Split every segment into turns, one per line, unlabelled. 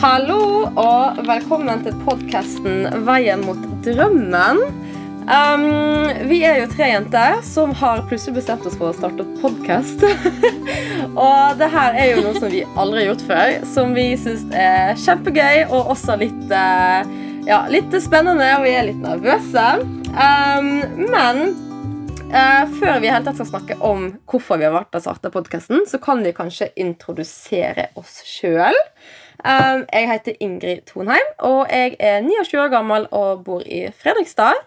Hallo og velkommen til podkasten Veien mot drømmen. Um, vi er jo tre jenter som har plutselig bestemt oss for å starte podkast. og det her er jo noe som vi aldri har gjort før, som vi syns er kjempegøy og også litt, uh, ja, litt spennende, og vi er litt nervøse. Um, men uh, før vi helt tatt skal snakke om hvorfor vi har vært og starta podkasten, så kan vi kanskje introdusere oss sjøl. Um, jeg heter Ingrid Tonheim, og jeg er 29 år gammel og bor i Fredrikstad.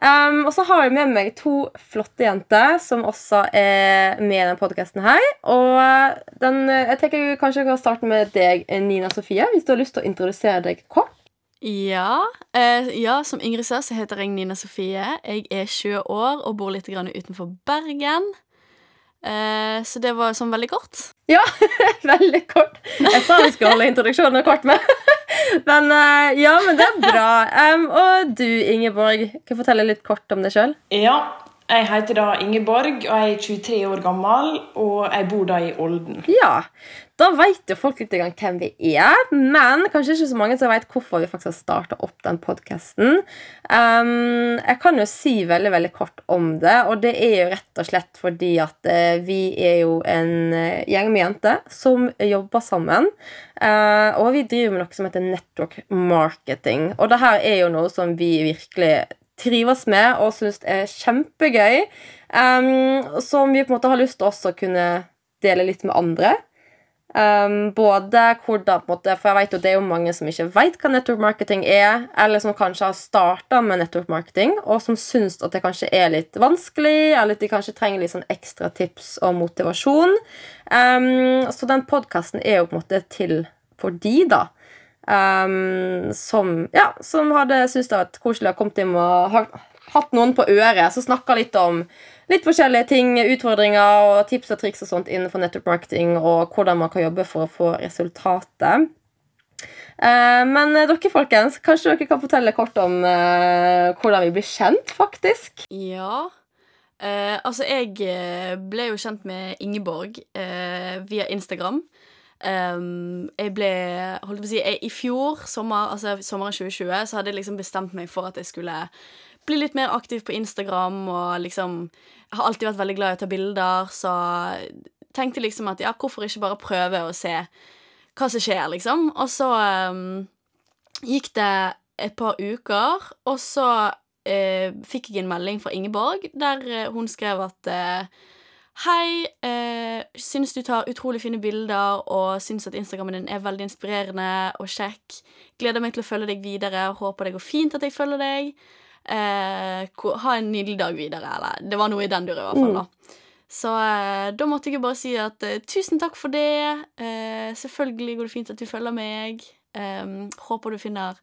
Um, og så har jeg med meg to flotte jenter som også er med i denne podkasten. Og den, jeg tenker kanskje jeg kan starte med deg, Nina Sofie, hvis du har lyst til å introdusere deg kort.
Ja, eh, ja, som Ingrid sa, så heter jeg Nina Sofie. Jeg er 20 år og bor litt utenfor Bergen. Eh, så det var sånn veldig kort.
Ja, veldig kort. Jeg sa vi skulle holde introduksjonen kort, men, men uh, ja, men det er bra. Um, og du, Ingeborg, kan du fortelle litt kort om deg sjøl?
Ja, jeg heter da Ingeborg, og jeg er 23 år gammel, og jeg bor da i Olden.
Ja, da vet jo folk litt hvem vi er, men kanskje ikke så mange som vet hvorfor vi faktisk har starta opp den podkasten. Um, jeg kan jo si veldig veldig kort om det, og det er jo rett og slett fordi at uh, vi er jo en uh, gjeng med jenter som jobber sammen. Uh, og vi driver med noe som heter network marketing. Og det her er jo noe som vi virkelig trives med og syns er kjempegøy. Um, som vi på en måte har lyst til også å kunne dele litt med andre. Um, både hvordan, måte, For jeg vet jo det er jo mange som ikke vet hva network marketing er, eller som kanskje har starta med network marketing, og som syns at det kanskje er litt vanskelig, eller at de kanskje trenger litt sånn ekstra tips og motivasjon. Um, så den podkasten er jo på en måte til for de, da. Um, som, ja, som hadde syntes det var koselig å kommet inn og ha hatt noen på øret som snakka litt om litt forskjellige ting, utfordringer og tips og triks og sånt innenfor network marketing, og hvordan man kan jobbe for å få resultatet. Uh, men uh, dere, folkens, kanskje dere kan fortelle kort om uh, hvordan vi blir kjent, faktisk?
Ja. altså, jeg ble jo kjent med Ingeborg via Instagram. Um, jeg ble holdt på å si, jeg, I fjor, sommer, altså sommeren 2020, så hadde jeg liksom bestemt meg for at jeg skulle bli litt mer aktiv på Instagram. Og liksom har alltid vært veldig glad i å ta bilder, så tenkte liksom at ja, hvorfor ikke bare prøve å se hva som skjer, liksom. Og så um, gikk det et par uker, og så uh, fikk jeg en melding fra Ingeborg der uh, hun skrev at uh, Hei, eh, syns du tar utrolig fine bilder og syns at Instagrammen din er veldig inspirerende og kjekk. Gleder meg til å følge deg videre. Håper det går fint at jeg følger deg. Eh, ha en nydelig dag videre. Eller det var noe i den duren, i hvert fall. da. Så eh, da måtte jeg bare si at eh, tusen takk for det. Eh, selvfølgelig går det fint at du følger meg. Eh, håper du finner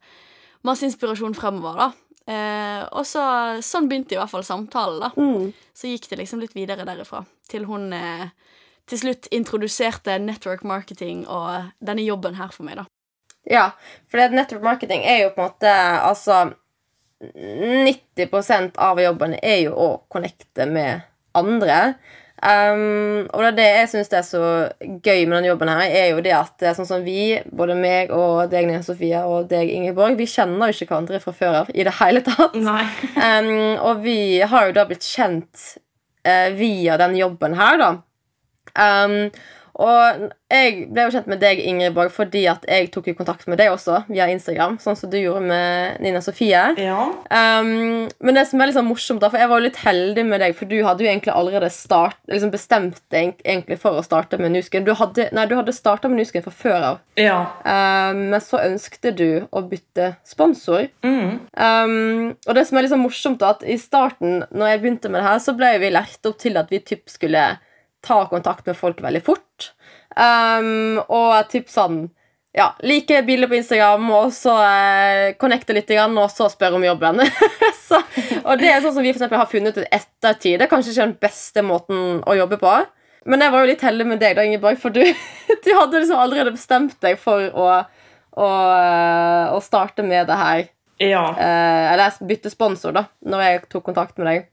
masse inspirasjon fremover, da. Eh, og så, sånn begynte i hvert fall samtalen. da. Mm. Så gikk det liksom litt videre derifra. Til hun eh, til slutt introduserte network marketing og denne jobben her for meg. da.
Ja, for network marketing er jo på en måte altså 90% av jobben er jo å connecte med andre. Um, og det, det jeg syns er så gøy med denne jobben, her er jo det at det er sånn som vi, både meg og deg, Nina Sofia, og deg, Ingeborg, vi kjenner jo ikke hverandre fra før av i det hele tatt. Um, og vi har jo da blitt kjent uh, via den jobben her, da. Um, og jeg ble jo kjent med deg, Ingeborg, fordi at jeg tok i kontakt med deg også via Instagram. Sånn som du gjorde med Nina Sofie.
Ja.
Um, men det som er litt sånn morsomt, da, for jeg var jo litt heldig med deg, for du hadde jo egentlig allerede start, liksom bestemt deg egentlig for å starte med Nusken. Du hadde, nei, du hadde starta med Nusken fra før av.
Ja.
Um, men så ønskte du å bytte sponsor.
Mm.
Um, og det som er litt sånn morsomt, da, at i starten, når jeg begynte med det her, så ble vi lært opp til at vi typ skulle ta kontakt med folk veldig fort. Um, og typ sånn ja, like bilder på Instagram, og så eh, connecte litt, og så spørre om jobben. så, og det er sånn som vi for eksempel, har funnet ut ettertid. Det er kanskje ikke den beste måten å jobbe på. Men jeg var jo litt heldig med deg, da, Ingeborg, for du, du hadde liksom allerede bestemt deg for å, å, eh, å starte med det her.
Ja.
Eh, eller bytte sponsor, da, når jeg tok kontakt med deg.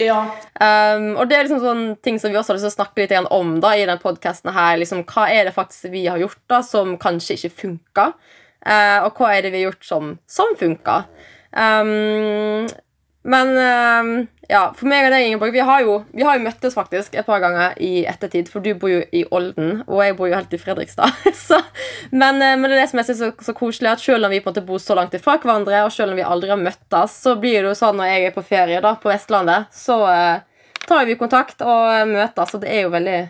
Ja.
Um, og det er liksom sånn ting som vi også har lyst til å snakke litt om da, i denne podkasten. Liksom, hva er det faktisk vi har gjort da som kanskje ikke funka? Uh, og hva er det vi har gjort som, som funka? Um, men um, ja, for meg og deg, Ingeborg, vi har, jo, vi har jo møttes faktisk et par ganger i ettertid. For du bor jo i Olden, og jeg bor jo helt i Fredrikstad. så, men, eh, men, det er det som jeg synes er så, så koselig, at selv om vi på en måte bor så langt ifra hverandre, og selv om vi aldri har møttes, så blir det jo sånn når jeg er på ferie da, på Vestlandet, så uh, tar vi kontakt og møtes, og det er jo veldig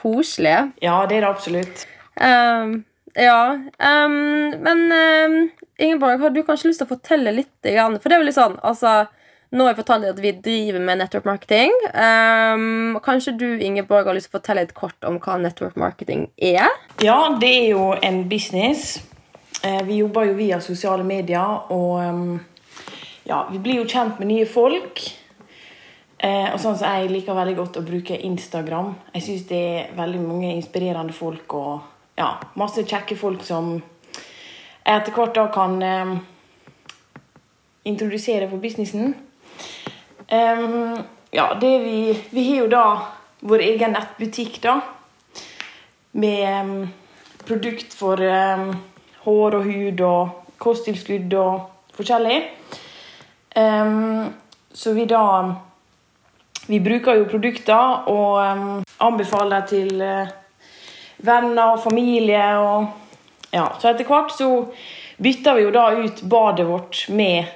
koselig.
Ja, det er det absolutt.
Um, ja, um, men um, Ingeborg, har du kanskje lyst til å fortelle litt? For det er jo litt sånn, altså nå har jeg fortalt at vi driver med network marketing. Um, kanskje du Ingeborg, har lyst til å fortelle litt kort om hva network marketing er?
Ja, det er jo en business. Uh, vi jobber jo via sosiale medier, og um, ja, vi blir jo kjent med nye folk. Eh, og sånn så Jeg liker veldig godt å bruke Instagram. Jeg syns det er veldig mange inspirerende folk og ja, masse kjekke folk som etter hvert da kan eh, introdusere for businessen. Um, ja, det vi Vi har jo da vår egen nettbutikk, da. Med um, produkt for um, hår og hud og kosttilskudd og forskjellig. så vi da Vi bruker jo produkter og anbefaler til uh, venner og familie og Ja, så etter hvert så bytter vi jo da ut badet vårt med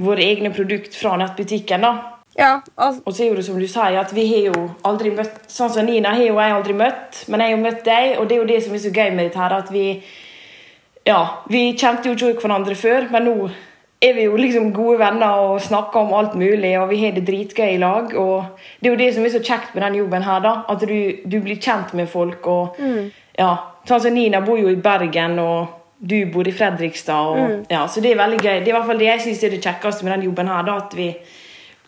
våre egne produkter fra nettbutikken. da.
Ja, altså.
Og så er det som du sier, at vi har jo aldri møtt Sånn som Nina har jo jeg aldri møtt, men jeg har jo møtt deg, og det er jo det som er så gøy med dette her, at vi Ja, vi kjente jo ikke hverandre før, men nå er vi jo liksom gode venner og snakker om alt mulig, og vi har det dritgøy i lag. Og det er jo det som er så kjekt med den jobben her, da. At du, du blir kjent med folk, og mm. ja. Sånn som Nina bor jo i Bergen, og du bor i Fredrikstad. Og, mm. ja, så det er veldig gøy. Det er i hvert fall det jeg syns er det kjekkeste med den jobben her. Da, at vi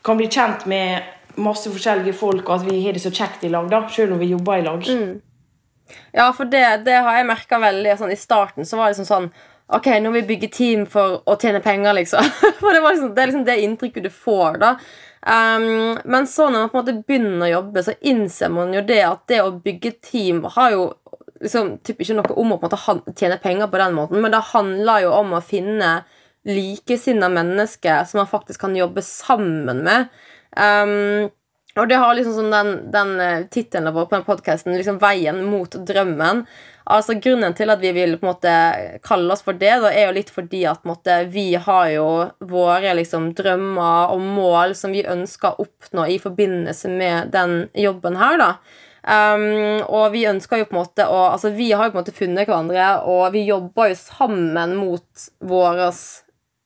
kan bli kjent med masse forskjellige folk, og at vi har det så kjekt i lag, da, selv om vi jobber i lag.
Mm. Ja, for det, det har jeg merka veldig sånn, I starten så var det liksom sånn Ok, nå vil vi bygge team for å tjene penger, liksom. for det, liksom, det, er liksom det inntrykket du får, da. Um, men så når man på en måte begynner å jobbe, så innser man jo det at det å bygge team har jo liksom, ikke noe om å måte tjene penger på den måten, men det handler jo om å finne likesinnede mennesker som man faktisk kan jobbe sammen med. Um, og det har liksom som den, den uh, tittelen vår på den podkasten, liksom 'Veien mot drømmen'. Altså Grunnen til at vi vil på en måte kalle oss for det, da, er jo litt fordi at måte, vi har jo våre liksom, drømmer og mål som vi ønsker å oppnå i forbindelse med den jobben her. da. Um, og vi ønsker jo på en måte å Altså, vi har jo på en måte funnet hverandre, og vi jobber jo sammen mot våre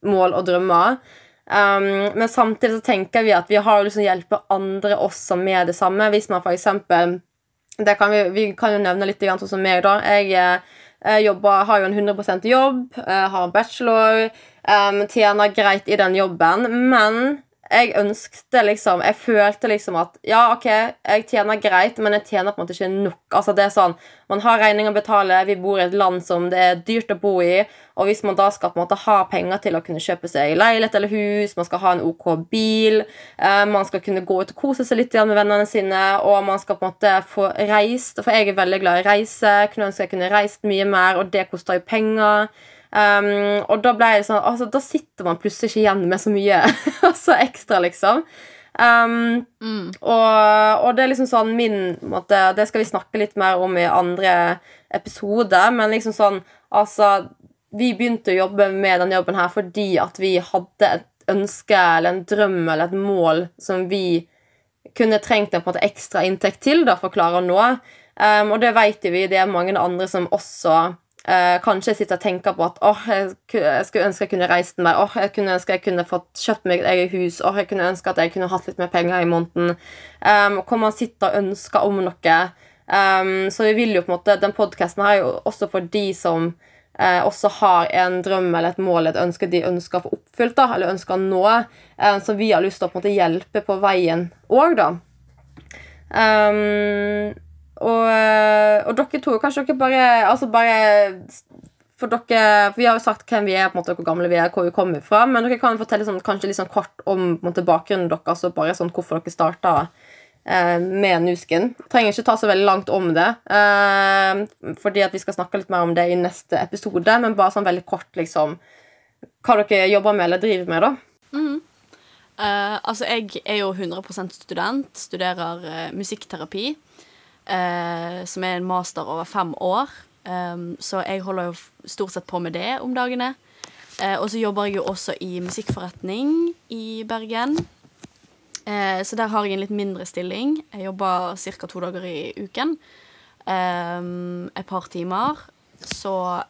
mål og drømmer. Um, men samtidig så tenker vi at vi har lyst til å hjelpe andre også med det samme. Hvis man for eksempel kan vi, vi, kan jo nevne litt sånn som meg, da. Jeg, jeg eh, jobber, har jo en 100% jobb, eh, har en bachelor, um, tjener greit i den jobben, men jeg ønskte liksom Jeg følte liksom at ja, ok, jeg tjener greit, men jeg tjener på en måte ikke nok. Altså det er sånn, Man har regninger å betale, vi bor i et land som det er dyrt å bo i. Og hvis man da skal på en måte ha penger til å kunne kjøpe seg leilighet eller hus, man skal ha en OK bil, eh, man skal kunne gå ut og kose seg litt med vennene sine, og man skal på en måte få reist For jeg er veldig glad i reise. Kunne ønske jeg kunne reist mye mer, og det koster jo penger. Um, og da ble jeg sånn altså, Da sitter man plutselig ikke igjen med så mye altså, ekstra, liksom. Um, mm. og, og, det er liksom sånn min måte, Det skal vi snakke litt mer om i andre episoder, men liksom sånn Altså, vi begynte å jobbe med denne jobben her fordi at vi hadde et ønske eller en drøm eller et mål som vi kunne trengt en en ekstra inntekt til da, for å klare å nå. Um, og det vet vi, det er mange andre som også Uh, kanskje jeg sitter og tenker på at oh, jeg, jeg, skulle ønske jeg kunne reist mer. Oh, jeg kunne ønske jeg kunne fått kjøpt meg et eget hus. Oh, jeg kunne ønske at jeg kunne hatt litt mer penger i måneden. Um, hvor man sitter og ønsker om noe. Um, så vi vil jo på en måte Den podkasten er jo også for de som uh, også har en drøm eller et mål, et ønske de ønsker å få oppfylt, da, eller ønsker å nå. Uh, så vi har lyst til å på en måte hjelpe på veien òg, da. Um, og, eh, og, dere to, kanskje dere bare Altså bare for dere, for Vi har jo sagt hvem vi er, på en måte, hvor gamle vi er, hvor vi kommer fra. Men dere kan fortelle sånn, kanskje litt sånn kort om måte, bakgrunnen deres og bare sånn, hvorfor dere starta eh, med Nusken. Trenger ikke ta så veldig langt om det, eh, fordi at vi skal snakke litt mer om det i neste episode, men bare sånn veldig kort, liksom Hva dere jobber med eller driver med, da.
Uh, altså, jeg er jo 100% student. Studerer uh, musikkterapi, eh, som er en master over fem år. Um, så jeg holder jo stort sett på med det om dagene. Eh, og så jobber jeg jo også i musikkforretning i Bergen. Eh, så der har jeg en litt mindre stilling. Jeg jobber ca. to dager i uken. Um, et par timer. Så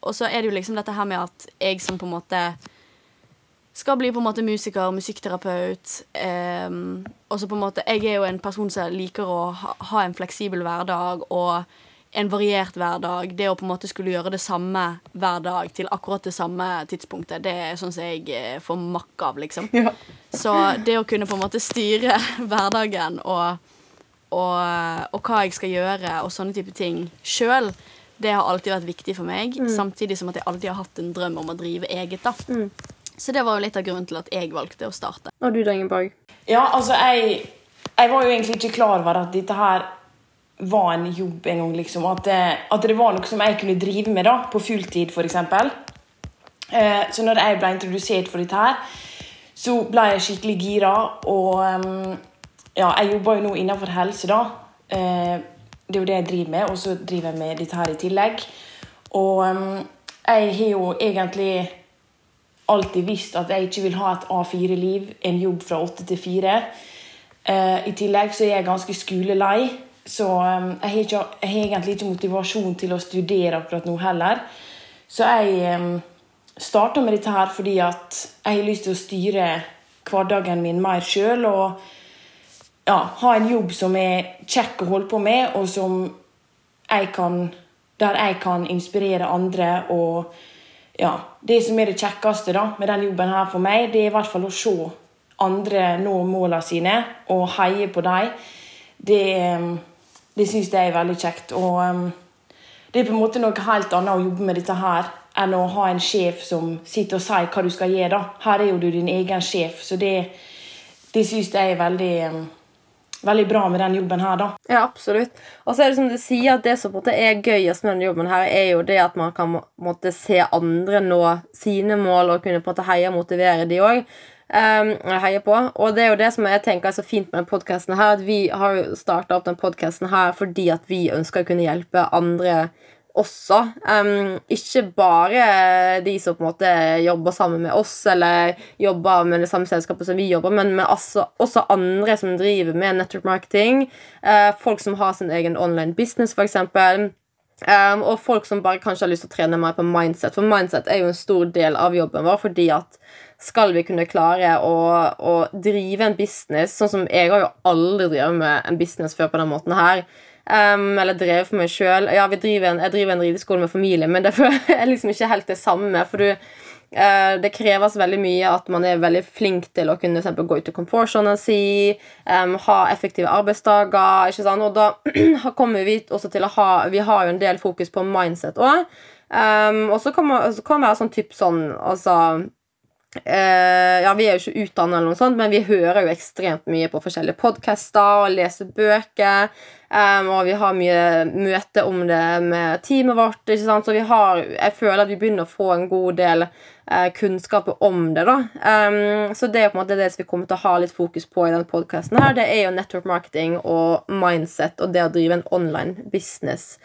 Og så er det jo liksom dette her med at jeg som på en måte skal bli på en måte musiker, musikkterapeut. Um, og så på en måte Jeg er jo en person som liker å ha, ha en fleksibel hverdag og en variert hverdag. Det å på en måte skulle gjøre det samme hver dag til akkurat det samme tidspunktet, det er sånn som jeg eh, får makk av, liksom.
Ja.
Så det å kunne på en måte styre hverdagen og, og, og hva jeg skal gjøre og sånne type ting sjøl, det har alltid vært viktig for meg. Samtidig som at jeg alltid har hatt en drøm om å drive eget. da. Så det var jo litt av grunnen til at jeg valgte å starte.
Og du, da, Ingeborg?
Ja, altså, jeg, jeg var jo egentlig ikke klar over at dette her var en jobb en gang, liksom. At det, at det var noe som jeg kunne drive med da, på fulltid, f.eks. Eh, så når jeg ble introdusert for dette her, så ble jeg skikkelig gira. Og ehm, ja, jeg jobber jo nå innenfor helse, da. Eh, det er jo det jeg driver med, og så driver jeg med dette her i tillegg. Og ehm, jeg har jo egentlig alltid visst at jeg ikke vil ha et A4-liv, en jobb fra åtte til fire. Uh, I tillegg så er jeg ganske skolelei, så um, jeg, har ikke, jeg har egentlig ikke motivasjon til å studere akkurat nå heller. Så jeg um, starta med dette her fordi at jeg har lyst til å styre hverdagen min mer sjøl. Og ja, ha en jobb som er kjekk å holde på med, og som jeg kan, der jeg kan inspirere andre. og ja, Det som er det kjekkeste da, med den jobben her for meg, det er i hvert fall å se andre nå målene sine og heie på dem. Det, eh, det syns jeg er veldig kjekt. Og um, det er på en måte noe helt annet å jobbe med dette her enn å ha en sjef som sitter og sier hva du skal gjøre. da. Her er jo du din egen sjef, så det, det syns jeg er veldig, um, veldig bra med den jobben her, da.
Ja, absolutt. Og så er det som du sier, at det som er gøyest med denne jobben, her, er jo det at man kan måtte se andre nå sine mål og kunne på en måte heie og motivere de òg. Um, heie på. Og det er jo det som jeg tenker er så fint med denne podkasten her, at vi har jo starta opp den podkasten her fordi at vi ønsker å kunne hjelpe andre også. Um, ikke bare de som på en måte jobber sammen med oss, eller jobber med det samme selskapet som vi jobber, men med også, også andre som driver med network marketing. Uh, folk som har sin egen online business, f.eks. Um, og folk som bare kanskje har lyst til å trene mer på mindset. For mindset er jo en stor del av jobben vår. fordi at skal vi kunne klare å, å drive en business Sånn som jeg har jo aldri drevet med en business før på den måten her. Um, eller drevet for meg sjøl. Ja, driver en, jeg driver en rideskole med familie, men det er liksom ikke helt det samme. For du, uh, det kreves veldig mye at man er veldig flink til å kunne eksempel, gå ut av komfortsonen si, um, ha effektive arbeidsdager. ikke sant? Og da kommer vi også til å ha Vi har jo en del fokus på mindset òg. Um, og så kan man det være sånn typ sånn Altså ja, Vi er jo ikke utdannet, eller noe sånt, men vi hører jo ekstremt mye på forskjellige podcaster og leser bøker. Um, og vi har mye møte om det med teamet vårt. ikke sant? Så vi har, jeg føler at vi begynner å få en god del uh, kunnskap om det. da. Um, så det er på en måte det vi kommer til å ha litt fokus på i denne podkasten. Det er jo network marketing og mindset og det å drive en online business.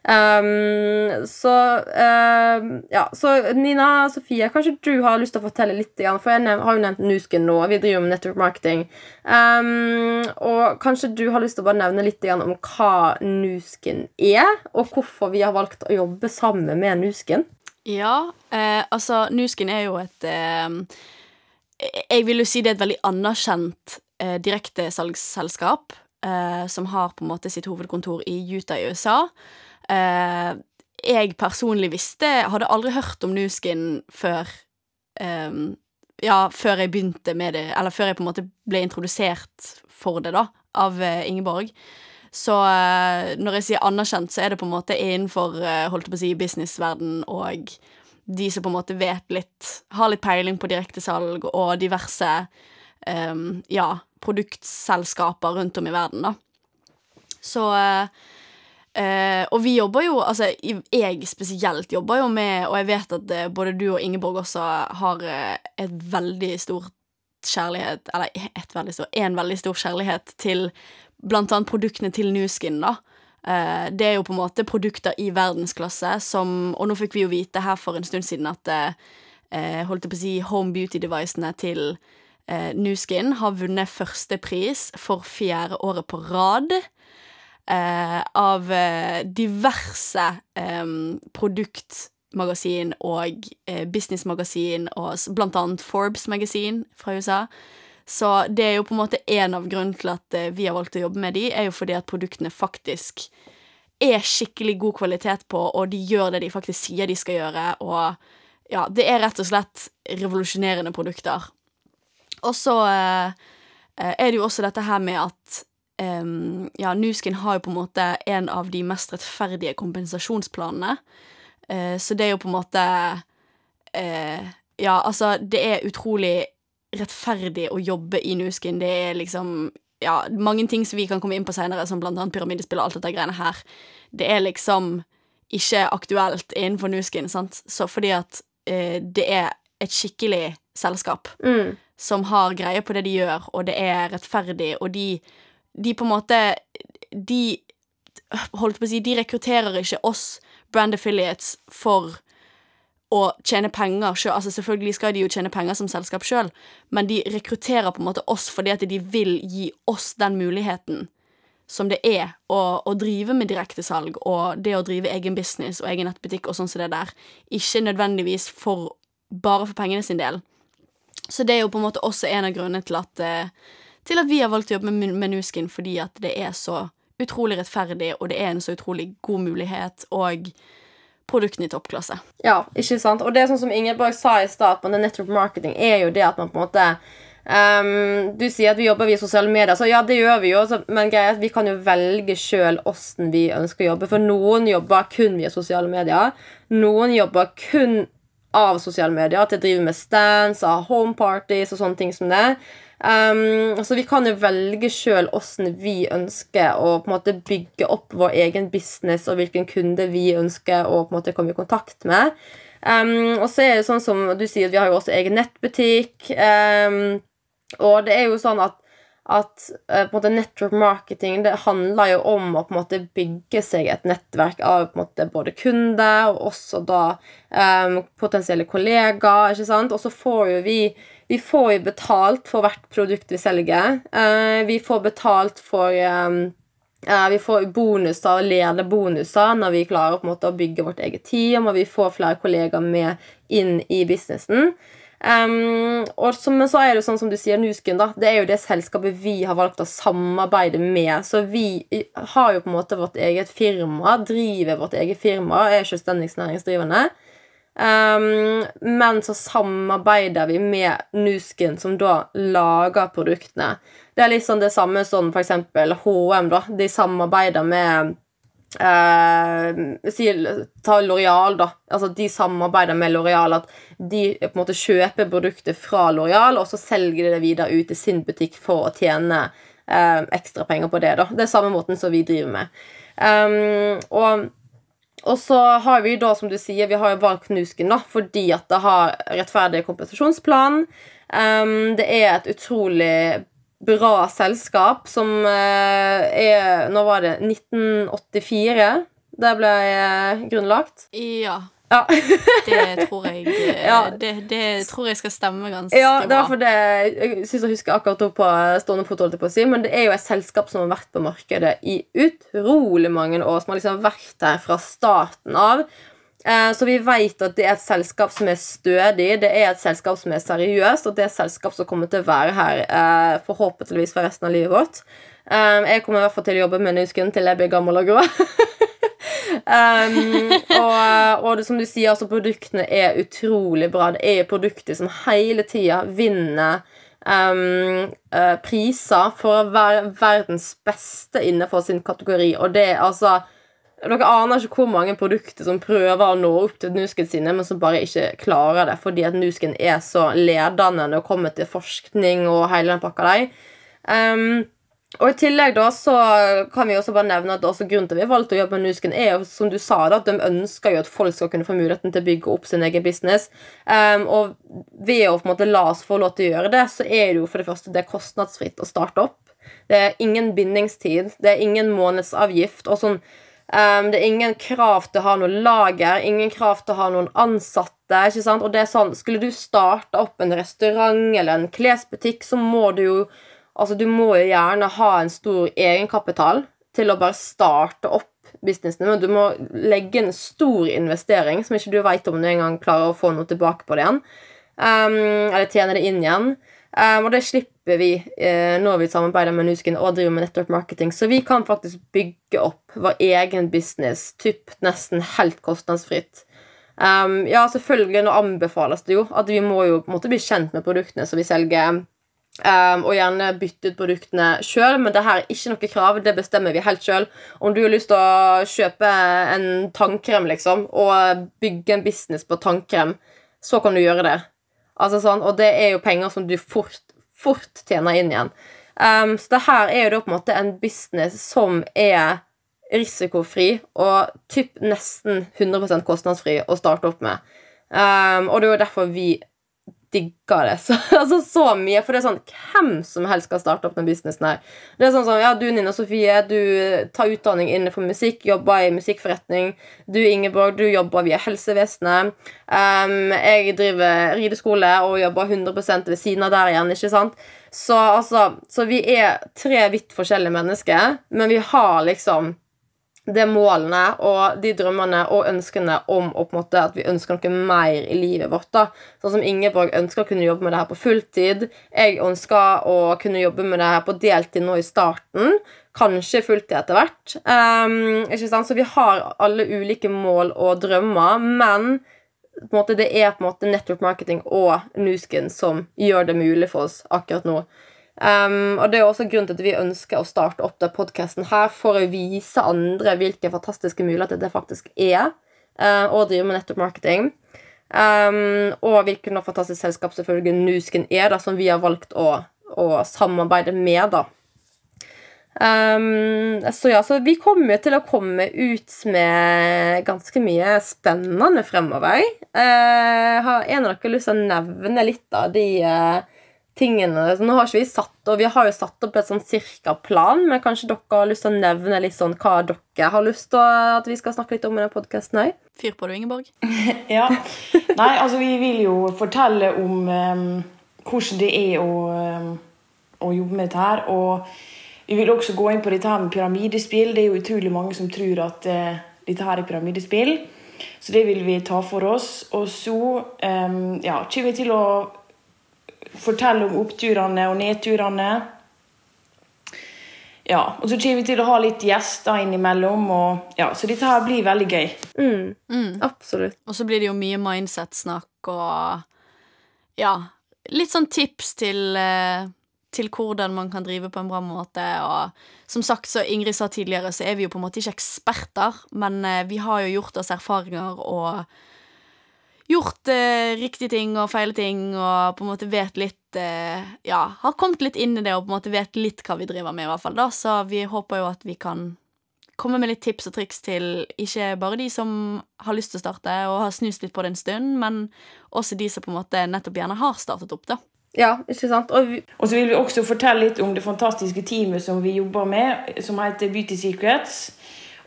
Um, så um, Ja, så Nina Sofie, kanskje du har lyst til å fortelle litt? For jeg har jo nevnt Nusken nå. Vi driver med network marketing. Um, og kanskje du har lyst til å bare nevne litt om hva Nusken er, og hvorfor vi har valgt å jobbe sammen med Nusken.
Ja, eh, altså Nuskin er jo et eh, Jeg vil jo si det er et veldig anerkjent eh, direktesalgsselskap som har på en måte sitt hovedkontor i Utah i USA. Eh, jeg personlig visste Hadde aldri hørt om Nuskin før eh, Ja, før jeg begynte med det, eller før jeg på en måte ble introdusert for det, da, av eh, Ingeborg. Så eh, når jeg sier anerkjent, så er det på en måte innenfor eh, holdt på å si, businessverden og de som på en måte vet litt Har litt peiling på direktesalg og diverse um, Ja, produktselskaper rundt om i verden, da. Så eh, Og vi jobber jo Altså, jeg spesielt jobber jo med Og jeg vet at eh, både du og Ingeborg også har et veldig stort kjærlighet Eller et veldig stor, en veldig stor kjærlighet til blant annet produktene til Nuskin, da. Det er jo på en måte produkter i verdensklasse som Og nå fikk vi jo vite her for en stund siden at holdt jeg på å si home beauty-devicene til eh, Nuskin har vunnet førstepris for fjerde året på rad. Eh, av eh, diverse eh, produktmagasin og eh, businessmagasin og blant annet Forbes-magasin fra USA. Så det er jo på en måte en av grunnene til at eh, vi har valgt å jobbe med de, er jo fordi at produktene faktisk er skikkelig god kvalitet på, og de gjør det de faktisk sier de skal gjøre, og ja, det er rett og slett revolusjonerende produkter. Og så eh, eh, er det jo også dette her med at um, ja, Nuskin har jo på en måte en av de mest rettferdige kompensasjonsplanene. Uh, så det er jo på en måte uh, Ja, altså, det er utrolig rettferdig å jobbe i Nuskin. Det er liksom ja, mange ting som vi kan komme inn på senere, som blant annet pyramidespill og alt dette greiene her. Det er liksom ikke aktuelt innenfor Nuskin, sant? Så fordi at uh, det er et skikkelig selskap
Mm.
Som har greie på det de gjør, og det er rettferdig, og de, de på en måte De holdt på å si, de rekrutterer ikke oss brand affiliates for å tjene penger sjøl. Altså, selvfølgelig skal de jo tjene penger som selskap sjøl, men de rekrutterer på en måte oss fordi at de vil gi oss den muligheten som det er å, å drive med direktesalg og det å drive egen business og egen nettbutikk og sånn som det der. Ikke nødvendigvis for bare for pengene sin del. Så det er jo på en måte også en av grunnene til at, eh, til at vi har valgt å jobbe med, Menuskin, fordi at det er så utrolig rettferdig, og det er en så utrolig god mulighet, og produktene i toppklasse.
Ja, ikke sant? Og det er sånn som Ingeborg sa i stad, det network marketing, er jo det at man på en måte um, Du sier at vi jobber via sosiale medier, så ja, det gjør vi jo. Men greia at vi kan jo velge sjøl åssen vi ønsker å jobbe. For noen jobber kun via sosiale medier. Noen jobber kun av sosiale medier At jeg driver med stands, av home parties og sånne ting som det. Um, så vi kan jo velge sjøl åssen vi ønsker å på en måte bygge opp vår egen business, og hvilken kunde vi ønsker å på en måte komme i kontakt med. Um, og så er det sånn som du sier, vi har jo også egen nettbutikk. Um, og det er jo sånn at, at uh, på en måte network marketing det handler jo om å på en måte bygge seg et nettverk av på en måte både kunder og også da um, potensielle kollegaer. ikke sant? Og så får jo vi vi får jo betalt for hvert produkt vi selger. Uh, vi får betalt for um, Vi får bonuser, lederbonuser når vi klarer måte å bygge vårt eget team, og vi får flere kollegaer med inn i businessen. Um, og så, men så er det sånn som du sier, Nusken, da. Det er jo det selskapet vi har valgt å samarbeide med. Så vi har jo på en måte vårt eget firma, driver vårt eget firma, er selvstendig næringsdrivende. Um, men så samarbeider vi med Nuskin, som da lager produktene. Det er litt sånn det samme som for eksempel HM. da De samarbeider med eh, Ta L'Oreal, da. Altså, de samarbeider med L'Oreal. At de på en måte kjøper produkter fra L'Oreal, og så selger de det videre ut i sin butikk for å tjene eh, ekstra penger på det. da Det er samme måten som vi driver med. Um, og og så har vi da, som du sier, vi har jo valgt Nusken da, fordi at det har rettferdig kompensasjonsplan. Um, det er et utrolig bra selskap som eh, er Nå var det 1984 det ble grunnlagt.
Ja,
Ja.
det tror jeg eh,
Ja.
det, det tror jeg skal stemme ganske
Ja, det
bra.
var for det Jeg synes jeg husker akkurat opp på stående fot, holdt jeg på å si, men det er jo et selskap som har vært på markedet i utrolig mange år, som har liksom vært der fra starten av. Eh, Så vi vet at det er et selskap som er stødig, det er et selskap som er seriøst, og det er et selskap som kommer til å være her eh, forhåpentligvis for resten av livet vårt. Eh, Jeg kommer i hvert fall til å jobbe med Nusken til jeg blir gammel og grå. um, og, og det, som du sier, altså produktene er utrolig bra. Det er produkter som hele tida vinner um, uh, priser for å være verdens beste innenfor sin kategori. Og det er altså Dere aner ikke hvor mange produkter som prøver å nå opp til Nusken sine, men som bare ikke klarer det, fordi at Nusken er så ledende når det kommer til forskning og hele den pakka der. Um, og I tillegg da så kan vi også bare nevne at også grunnen til at vi valgte å jobbe med Nusken, er som du sa da, at de ønsker jo at folk skal kunne få muligheten til å bygge opp sin egen business. Um, og ved å på en måte la oss få lov til å gjøre det, så er det jo for det første det er kostnadsfritt å starte opp. Det er ingen bindingstid, det er ingen månedsavgift. og sånn Um, det er ingen krav til å ha noe lager, ingen krav til å ha noen ansatte. ikke sant? Og det er sånn, Skulle du starte opp en restaurant eller en klesbutikk, så må du jo Altså, du må jo gjerne ha en stor egenkapital til å bare starte opp businessen. Men du må legge en stor investering som ikke du veit om du engang klarer å få noe tilbake på det igjen. Um, eller tjene det inn igjen. Um, og det slipper vi uh, når vi samarbeider med Nuskin og driver med network marketing. Så vi kan faktisk bygge opp vår egen business typ nesten helt kostnadsfritt. Um, ja, selvfølgelig, nå anbefales det jo at vi må jo på en måte bli kjent med produktene som vi selger Um, og gjerne bytte ut produktene sjøl, men det her er ikke noe krav. Det bestemmer vi helt sjøl. Om du har lyst til å kjøpe en tannkrem liksom, og bygge en business på tannkrem, så kan du gjøre det. Altså sånn, Og det er jo penger som du fort, fort tjener inn igjen. Um, så det her er jo da på en måte en business som er risikofri og typ nesten 100% kostnadsfri å starte opp med. Um, og det er jo derfor vi digger det så, altså, så mye. For det er sånn Hvem som helst kan starte opp den businessen her. Det er sånn som, ja, Du Nina Sofie, du tar utdanning innenfor musikk, jobber i musikkforretning. Du Ingeborg, du jobber via helsevesenet. Um, jeg driver rideskole og jobber 100 ved siden av der igjen. ikke sant? Så, altså, så vi er tre vidt forskjellige mennesker, men vi har liksom de målene og de drømmene og ønskene om måte, at vi ønsker noe mer i livet vårt. da. Sånn som Ingeborg ønsker å kunne jobbe med det her på fulltid. Jeg ønsker å kunne jobbe med det her på deltid nå i starten. Kanskje fulltid etter hvert. Um, ikke sant? Så vi har alle ulike mål og drømmer, men måte, det er på en måte network marketing og Nuskin som gjør det mulig for oss akkurat nå. Um, og Det er også grunnen til at vi ønsker å starte opp den podkasten her, for å vise andre hvilke fantastiske muligheter det faktisk er uh, å drive med nettopp marketing. Um, og hvilket fantastisk selskap selvfølgelig Nusken er, da, som vi har valgt å, å samarbeide med. da. Um, så ja, så vi kommer til å komme ut med ganske mye spennende fremover. Uh, har en av dere lyst til å nevne litt av de uh, tingene så Nå har ikke vi satt og vi har jo satt opp et sånn cirka plan, men kanskje dere har lyst til å nevne litt sånn hva dere har lyst til at vi skal snakke litt om i denne podkasten òg?
Fyr på du, Ingeborg.
ja. Nei, altså vi vil jo fortelle om um, hvordan det er å, um, å jobbe med dette her. Og vi vil også gå inn på dette her med pyramidespill. Det er jo utrolig mange som tror at uh, dette her er pyramidespill. Så det vil vi ta for oss. Og så um, ja, kommer vi til å fortelle om oppturene og nedturene. Ja, og så kommer vi til å ha litt gjester innimellom. Og, ja, så dette her blir veldig gøy.
Mm, mm. Absolutt.
Og så blir det jo mye mindset-snakk og ja, litt sånn tips til, eh, til hvordan man kan drive på en bra måte. Og som sagt, så Ingrid sa tidligere, så er vi jo på en måte ikke eksperter, men eh, vi har jo gjort oss erfaringer og gjort eh, riktige ting og feile ting og på en måte vet litt eh, Ja, har kommet litt inn i det og på en måte vet litt hva vi driver med, i hvert fall. da, Så vi håper jo at vi kan komme med litt tips og triks til ikke bare de som har lyst til å starte og har snust litt på det en stund, men også de som på en måte nettopp gjerne har startet opp, da.
Ja, ikke sant?
Og, vi... og så vil vi også fortelle litt om det fantastiske teamet som vi jobber med, som heter Beauty Secrets,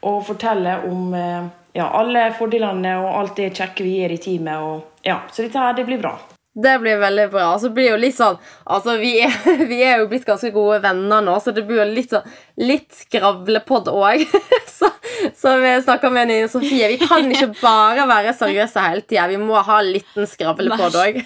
og fortelle om eh, ja, alle fordelene og alt det kjekke vi gjør i teamet. Og, ja, så dette her, det blir bra.
Det blir veldig bra. Så blir jo litt sånn Altså, vi er, vi er jo blitt ganske gode venner nå, så det blir jo litt sånn Litt skravlepod òg. så, så vi snakka med Nine Sofie. Vi kan ikke bare være seriøse hele tida. Vi må ha en liten skravlepod òg.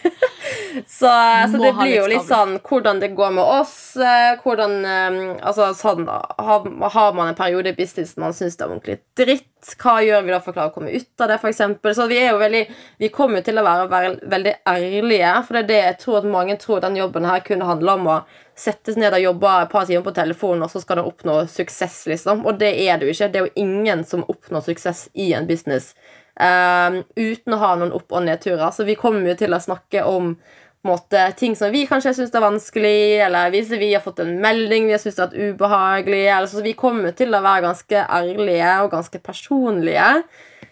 så, så det blir jo litt sånn hvordan det går med oss. Eh, hvordan eh, Altså sånn Har, har man en periode i business man syns det er ordentlig dritt hva gjør vi da for å klare å komme ut av det, f.eks.? Så vi er jo veldig Vi kommer til å være, være, veldig ærlige, for det er det jeg tror at mange tror den jobben her kunne handle om å sette seg ned og jobber et par timer på telefonen, og så skal du oppnå suksess, liksom. Og det er det jo ikke. Det er jo ingen som oppnår suksess i en business um, uten å ha noen opp- og nedturer. Så vi kommer jo til å snakke om måte, ting som vi kanskje syns er vanskelig, eller hvis vi har fått en melding vi har syntes er ubehagelig. Eller, så vi kommer til å være ganske ærlige og ganske personlige.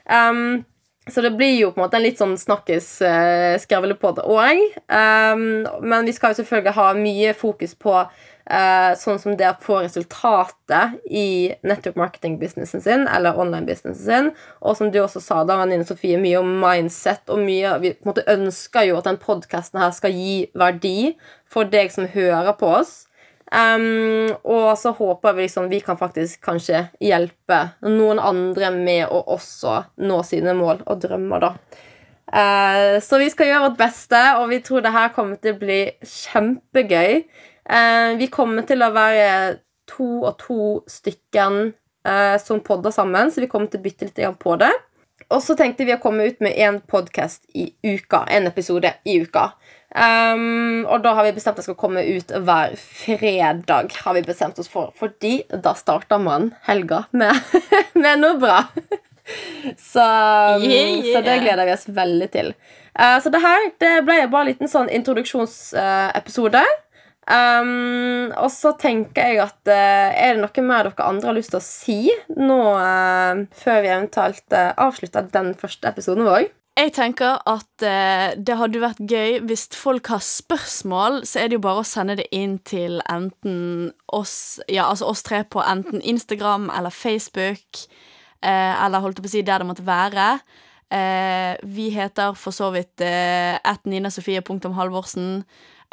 Um, så det blir jo på en måte en litt sånn snakkes-skrevlepod uh, òg. Um, men vi skal jo selvfølgelig ha mye fokus på Uh, sånn som det å få resultatet i network marketing-businessen sin, eller online-businessen sin. Og som du også sa, da, venninne Sofie, mye om mindset, og mye Vi på en måte ønsker jo at den podkasten her skal gi verdi for deg som hører på oss. Um, og så håper vi liksom vi kan faktisk kanskje hjelpe noen andre med å også nå sine mål og drømmer, da. Uh, så vi skal gjøre vårt beste, og vi tror det her kommer til å bli kjempegøy. Uh, vi kommer til å være to og to stykken uh, som podder sammen, så vi kommer til å bytte litt på det. Og så tenkte vi å komme ut med én podkast i uka. En episode i uka. Um, og da har vi bestemt at det skal komme ut hver fredag. har vi bestemt oss for Fordi da starter man helga med, med noe bra. så, yeah, yeah. så, det gleder vi oss veldig til. Uh, så det her det ble bare en liten sånn introduksjonsepisode. Um, og så tenker jeg at uh, Er det noe mer dere andre har lyst til å si nå uh, før vi eventuelt uh, avslutter den første episoden vår?
Jeg tenker at det hadde vært gøy hvis folk har spørsmål, så er det jo bare å sende det inn til enten oss Ja, altså oss tre på enten Instagram eller Facebook, eller holdt jeg på å si der det måtte være. vi heter for så vidt eh, at ninasofie.halvorsen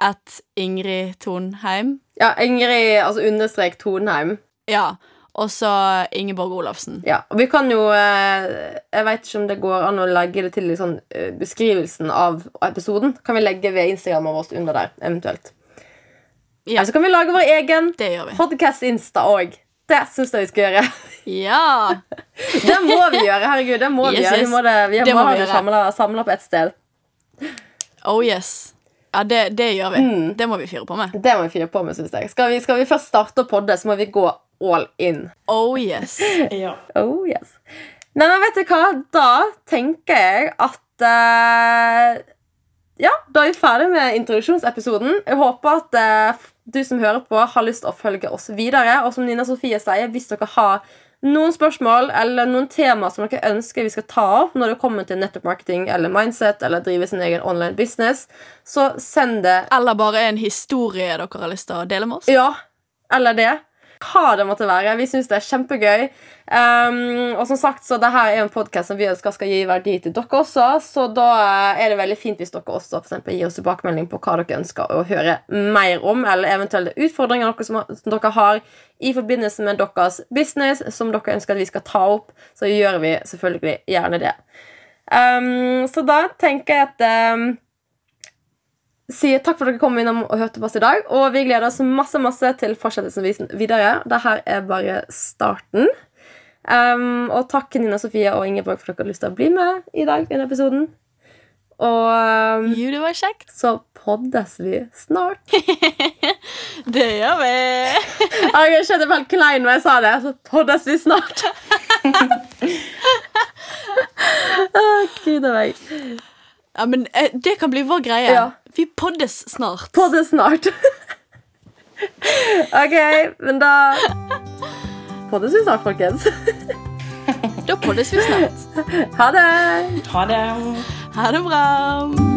at Ingrid Tonheim.
Ja, Ingrid, altså understrek Tonheim.
Ja, og så Ingeborg Olafsen.
Ja, og vi kan jo eh, Jeg vet ikke om det går an å legge det til liksom, beskrivelsen av episoden. Kan vi legge ved Instagramen vår under der, eventuelt. Ja. Eller så kan vi lage vår egen podcast-insta òg. Det syns jeg vi skal gjøre.
Ja
Det må vi gjøre. herregud, det må yes, vi gjøre. Vi må, det, vi det må, må det samla på ett sted.
Oh yes ja, det, det gjør vi. Mm. Det må vi fyre på med.
Det må vi fyre på med, synes jeg. Skal vi, skal vi først starte å podde, så må vi gå all in.
Oh yes.
ja. Oh yes. Nei, men vet du hva? Da tenker jeg at uh, Ja, da er vi ferdig med introduksjonsepisoden. Jeg håper at uh, du som hører på, har lyst til å følge oss videre. Og som Nina Sofie sier, hvis dere har noen spørsmål eller noen tema som dere ønsker vi skal ta opp når det kommer til nettopp marketing eller mindset eller drive sin egen online business, så send det
Eller bare en historie dere har lyst til å dele med oss.
Ja, eller det hva det måtte være. Vi syns det er kjempegøy. Um, og som sagt, så det her er en podkast som vi ønsker skal gi verdi til dere også. Så da er det veldig fint hvis dere også for eksempel, gir oss tilbakemelding på hva dere ønsker å høre mer om, eller eventuelle utfordringer dere, som, som dere har i forbindelse med deres business som dere ønsker at vi skal ta opp. Så gjør vi selvfølgelig gjerne det. Um, så da tenker jeg at um, sier takk for at dere kom innom og hørte på oss i dag. Og vi gleder oss masse masse til fortsettelsen videre. Dette er bare starten. Um, og takk Nina Sofie og Ingeborg for at dere har lyst til å bli med i dag. i denne episoden. Og um,
jo, det var kjekt.
så poddes vi snart.
det gjør vi.
jeg kjente meg helt klein når jeg sa det. Så poddes vi snart. Gud a meg.
Ja, men eh, Det kan bli vår greie. Ja. Vi poddes snart.
Poddes snart. OK, men da poddes vi snart, folkens.
da poddes vi snart.
Ha det.
Ha det.
Ha det bra.